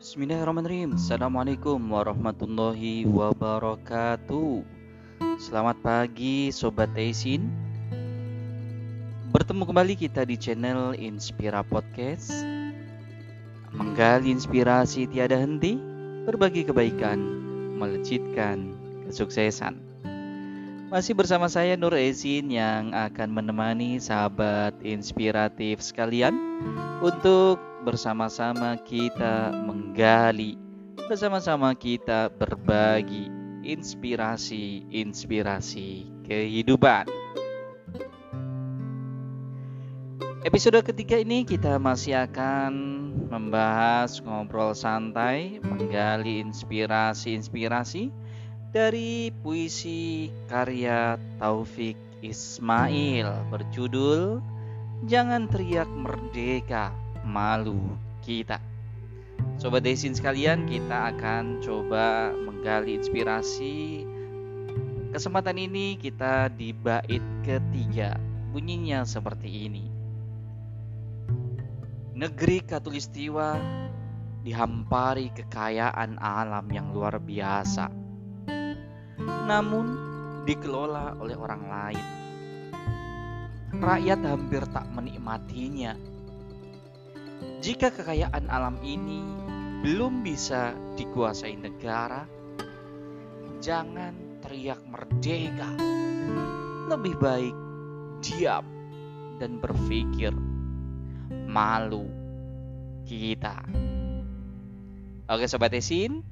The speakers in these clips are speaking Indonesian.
Bismillahirrahmanirrahim. Assalamualaikum warahmatullahi wabarakatuh. Selamat pagi Sobat Taisin Bertemu kembali kita di channel Inspira Podcast. Menggali inspirasi tiada henti Berbagi kebaikan Melejitkan kesuksesan Masih bersama saya Nur Ezin yang akan menemani sahabat inspiratif sekalian Untuk bersama-sama kita menggali, bersama-sama kita berbagi inspirasi-inspirasi kehidupan. Episode ketiga ini kita masih akan membahas ngobrol santai, menggali inspirasi-inspirasi dari puisi karya Taufik Ismail berjudul Jangan Teriak Merdeka malu kita. Sobat Desin sekalian, kita akan coba menggali inspirasi. Kesempatan ini kita di bait ketiga. Bunyinya seperti ini. Negeri Katulistiwa dihampari kekayaan alam yang luar biasa. Namun dikelola oleh orang lain. Rakyat hampir tak menikmatinya jika kekayaan alam ini belum bisa dikuasai negara, jangan teriak merdeka. Lebih baik diam dan berpikir malu kita. Oke sobat Esin,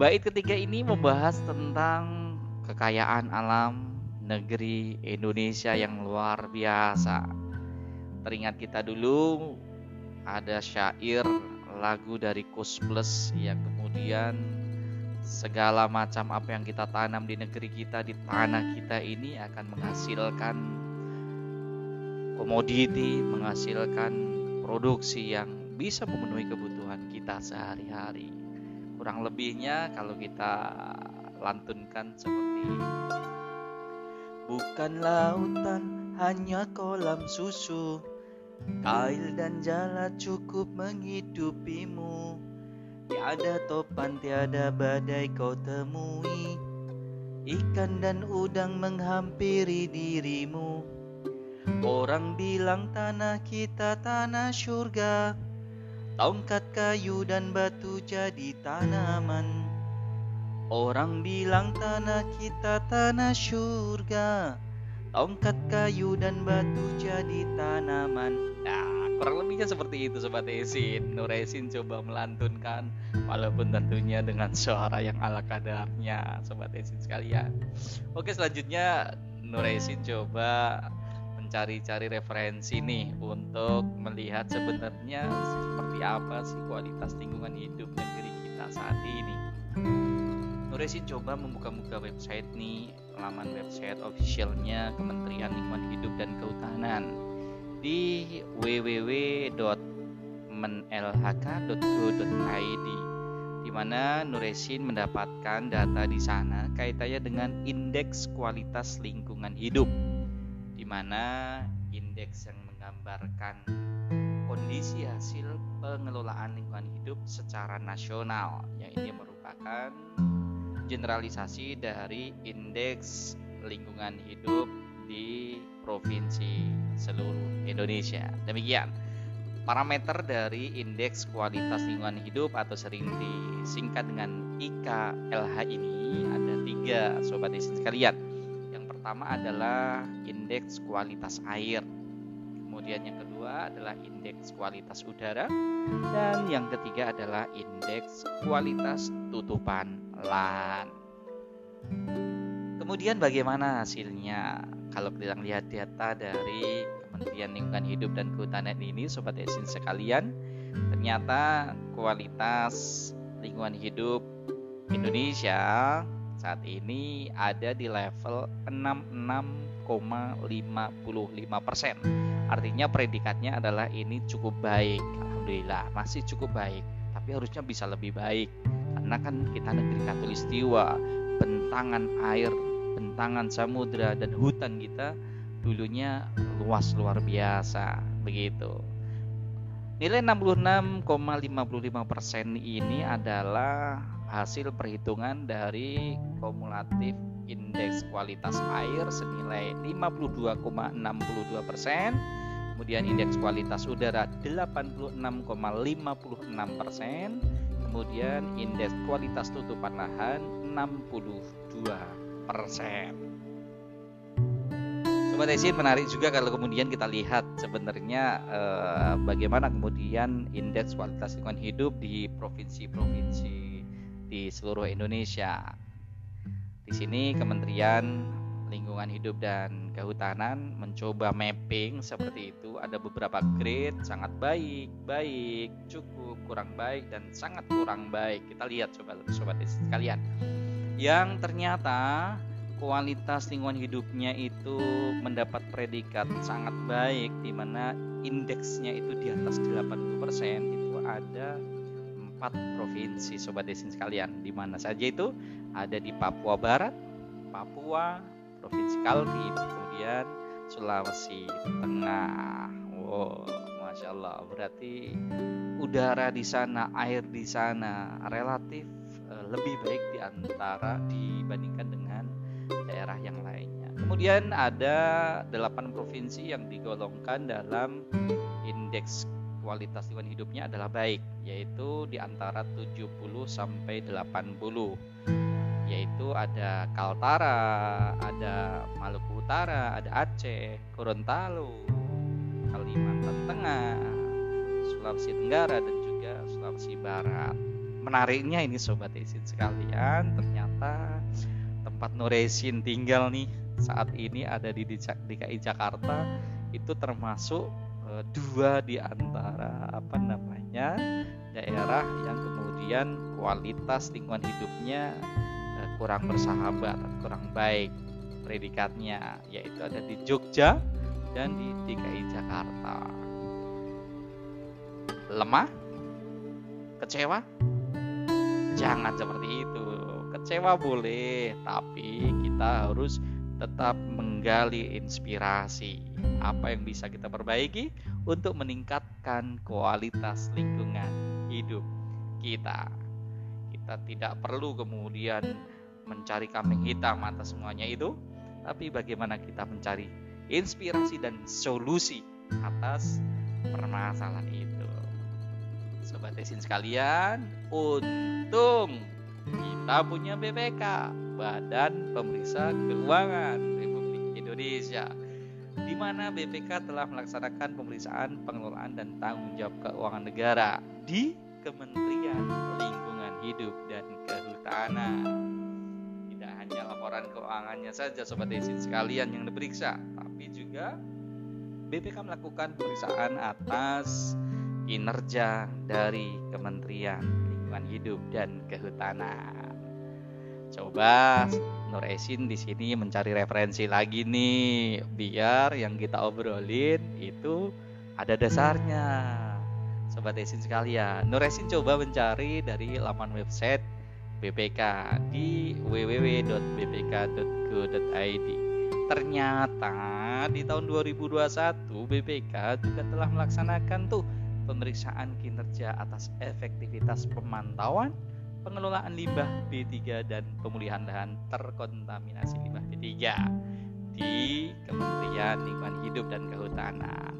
bait ketiga ini membahas tentang kekayaan alam negeri Indonesia yang luar biasa. Teringat kita dulu ada syair lagu dari Kus Plus yang kemudian segala macam apa yang kita tanam di negeri kita di tanah kita ini akan menghasilkan komoditi, menghasilkan produksi yang bisa memenuhi kebutuhan kita sehari-hari. Kurang lebihnya kalau kita lantunkan seperti Bukan lautan hanya kolam susu. Kail dan jala cukup menghidupimu. Tiada topan, tiada badai kau temui. Ikan dan udang menghampiri dirimu. Orang bilang tanah kita tanah surga Tongkat kayu dan batu jadi tanaman. Orang bilang tanah kita tanah surga Tongkat kayu dan batu jadi tanaman. Nah kurang lebihnya seperti itu Sobat Esin. Nuresin coba melantunkan Walaupun tentunya dengan suara yang ala kadarnya Sobat Esin sekalian. Oke selanjutnya Nuresin coba mencari-cari referensi nih Untuk melihat sebenarnya seperti apa sih kualitas lingkungan hidup negeri kita saat ini. Nuresin coba membuka-buka website nih laman website officialnya Kementerian Lingkungan Hidup dan Kehutanan di www.menlhk.go.id di mana Nuresin mendapatkan data di sana kaitannya dengan indeks kualitas lingkungan hidup di mana indeks yang menggambarkan kondisi hasil pengelolaan lingkungan hidup secara nasional yang ini merupakan generalisasi dari indeks lingkungan hidup di provinsi seluruh Indonesia. Demikian parameter dari indeks kualitas lingkungan hidup atau sering disingkat dengan IKLH ini ada tiga sobat isin sekalian. Pertama adalah indeks kualitas air. Kemudian yang kedua adalah indeks kualitas udara dan yang ketiga adalah indeks kualitas tutupan lahan. Kemudian bagaimana hasilnya? Kalau kita lihat data dari Kementerian Lingkungan Hidup dan Kehutanan ini, Sobat Esin sekalian, ternyata kualitas lingkungan hidup Indonesia saat ini ada di level 66,55 persen. Artinya predikatnya adalah ini cukup baik. Alhamdulillah masih cukup baik, tapi harusnya bisa lebih baik karena kan kita negeri katulistiwa, bentangan air bentangan samudra dan hutan kita dulunya luas luar biasa begitu Nilai 66,55% ini adalah hasil perhitungan dari kumulatif indeks kualitas air senilai 52,62 persen, kemudian indeks kualitas udara 86,56 persen, kemudian indeks kualitas tutupan lahan 62 persen. Sobat Esin menarik juga kalau kemudian kita lihat sebenarnya eh, bagaimana kemudian indeks kualitas lingkungan hidup di provinsi-provinsi di seluruh Indonesia. Di sini Kementerian Lingkungan Hidup dan Kehutanan mencoba mapping seperti itu. Ada beberapa grade sangat baik, baik, cukup, kurang baik dan sangat kurang baik. Kita lihat coba sobat sekalian. Yang ternyata kualitas lingkungan hidupnya itu mendapat predikat sangat baik di mana indeksnya itu di atas 80% itu ada empat provinsi sobat desin sekalian di mana saja itu ada di Papua Barat, Papua, Provinsi Kaltim, kemudian Sulawesi Tengah. Wow, masya Allah berarti udara di sana, air di sana relatif eh, lebih baik di antara dibandingkan dengan daerah yang lainnya. Kemudian ada delapan provinsi yang digolongkan dalam indeks kualitas lingkungan hidupnya adalah baik, yaitu di antara 70 sampai 80 yaitu ada Kaltara, ada Maluku Utara, ada Aceh, Gorontalo, Kalimantan Tengah, Sulawesi Tenggara dan juga Sulawesi Barat. Menariknya ini sobat isin sekalian, ternyata tempat Nuresin tinggal nih saat ini ada di DKI Jakarta itu termasuk e, dua di antara apa namanya daerah yang kemudian kualitas lingkungan hidupnya e, kurang bersahabat, kurang baik predikatnya yaitu ada di Jogja dan di DKI Jakarta. Lemah? Kecewa? Jangan seperti itu kecewa boleh, tapi kita harus tetap menggali inspirasi apa yang bisa kita perbaiki untuk meningkatkan kualitas lingkungan hidup kita. Kita tidak perlu kemudian mencari kambing hitam atas semuanya itu, tapi bagaimana kita mencari inspirasi dan solusi atas permasalahan itu. Sobat Desin sekalian, untung kita punya BPK, Badan Pemeriksa Keuangan Republik Indonesia, di mana BPK telah melaksanakan pemeriksaan pengelolaan dan tanggung jawab keuangan negara di Kementerian Lingkungan Hidup dan Kehutanan. Tidak hanya laporan keuangannya saja sobat desin sekalian yang diperiksa, tapi juga BPK melakukan pemeriksaan atas kinerja dari Kementerian Lingkungan Hidup dan Kehutanan. Coba Nur Esin di sini mencari referensi lagi nih biar yang kita obrolin itu ada dasarnya. Sobat Esin sekalian, Nur Esin coba mencari dari laman website BPK di www.bpk.go.id. Ternyata di tahun 2021 BPK juga telah melaksanakan tuh pemeriksaan kinerja atas efektivitas pemantauan pengelolaan limbah B3 dan pemulihan lahan terkontaminasi limbah B3 di Kementerian Lingkungan Hidup dan Kehutanan.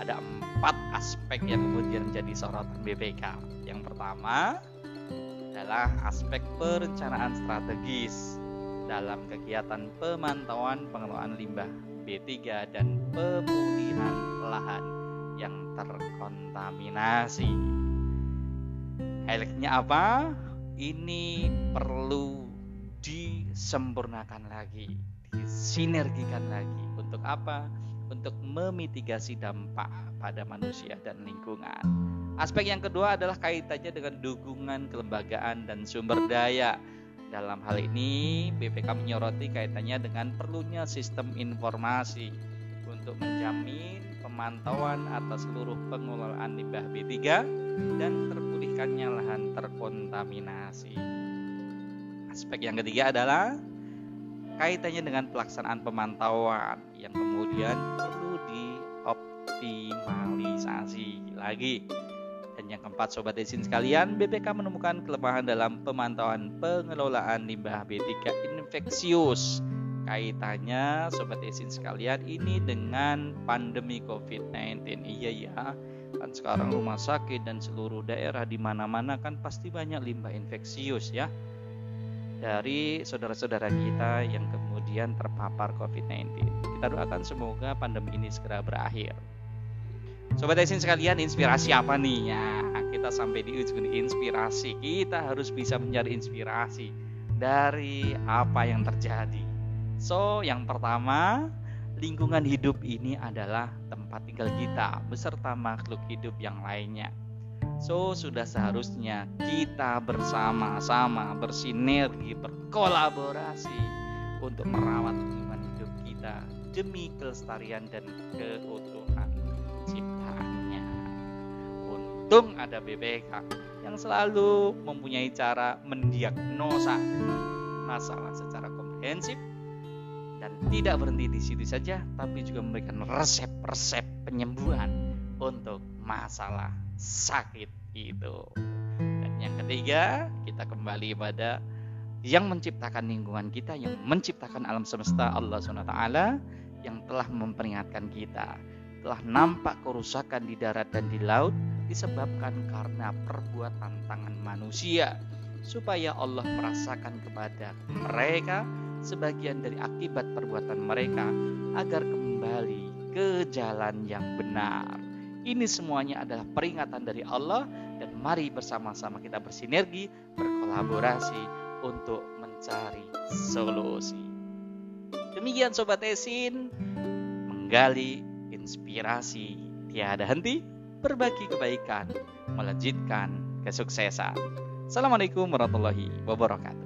Ada empat aspek yang kemudian menjadi sorotan BPK. Yang pertama adalah aspek perencanaan strategis dalam kegiatan pemantauan pengelolaan limbah B3 dan pemulihan lahan yang terkontaminasi. Highlightnya apa? Ini perlu disempurnakan lagi, disinergikan lagi. Untuk apa? Untuk memitigasi dampak pada manusia dan lingkungan. Aspek yang kedua adalah kaitannya dengan dukungan kelembagaan dan sumber daya. Dalam hal ini, BPK menyoroti kaitannya dengan perlunya sistem informasi untuk menjamin pemantauan atas seluruh pengelolaan limbah B3 dan terpulihkannya lahan terkontaminasi. Aspek yang ketiga adalah kaitannya dengan pelaksanaan pemantauan yang kemudian perlu teroptimalisasi lagi. Dan yang keempat Sobat Esin sekalian, BPK menemukan kelemahan dalam pemantauan pengelolaan limbah B3 infeksius. Kaitannya Sobat Esin sekalian ini dengan pandemi COVID-19. Iya ya, kan sekarang rumah sakit dan seluruh daerah di mana-mana kan pasti banyak limbah infeksius ya dari saudara-saudara kita yang kemudian terpapar COVID-19. Kita doakan semoga pandemi ini segera berakhir. Sobat Esin sekalian, inspirasi apa nih? Ya, kita sampai di ujung inspirasi. Kita harus bisa mencari inspirasi dari apa yang terjadi. So, yang pertama, lingkungan hidup ini adalah tempat tinggal kita beserta makhluk hidup yang lainnya. So, sudah seharusnya kita bersama-sama bersinergi, berkolaborasi untuk merawat lingkungan hidup kita demi kelestarian dan keutuhan ciptaannya. Untung ada BPK yang selalu mempunyai cara mendiagnosa masalah secara komprehensif dan tidak berhenti di situ saja, tapi juga memberikan resep-resep penyembuhan untuk masalah sakit itu. Dan yang ketiga, kita kembali pada yang menciptakan lingkungan kita, yang menciptakan alam semesta Allah SWT yang telah memperingatkan kita. Telah nampak kerusakan di darat dan di laut disebabkan karena perbuatan tangan manusia supaya Allah merasakan kepada mereka sebagian dari akibat perbuatan mereka agar kembali ke jalan yang benar. Ini semuanya adalah peringatan dari Allah dan mari bersama-sama kita bersinergi, berkolaborasi untuk mencari solusi. Demikian Sobat Esin, menggali inspirasi tiada henti, berbagi kebaikan, melejitkan kesuksesan. Assalamualaikum warahmatullahi wabarakatuh.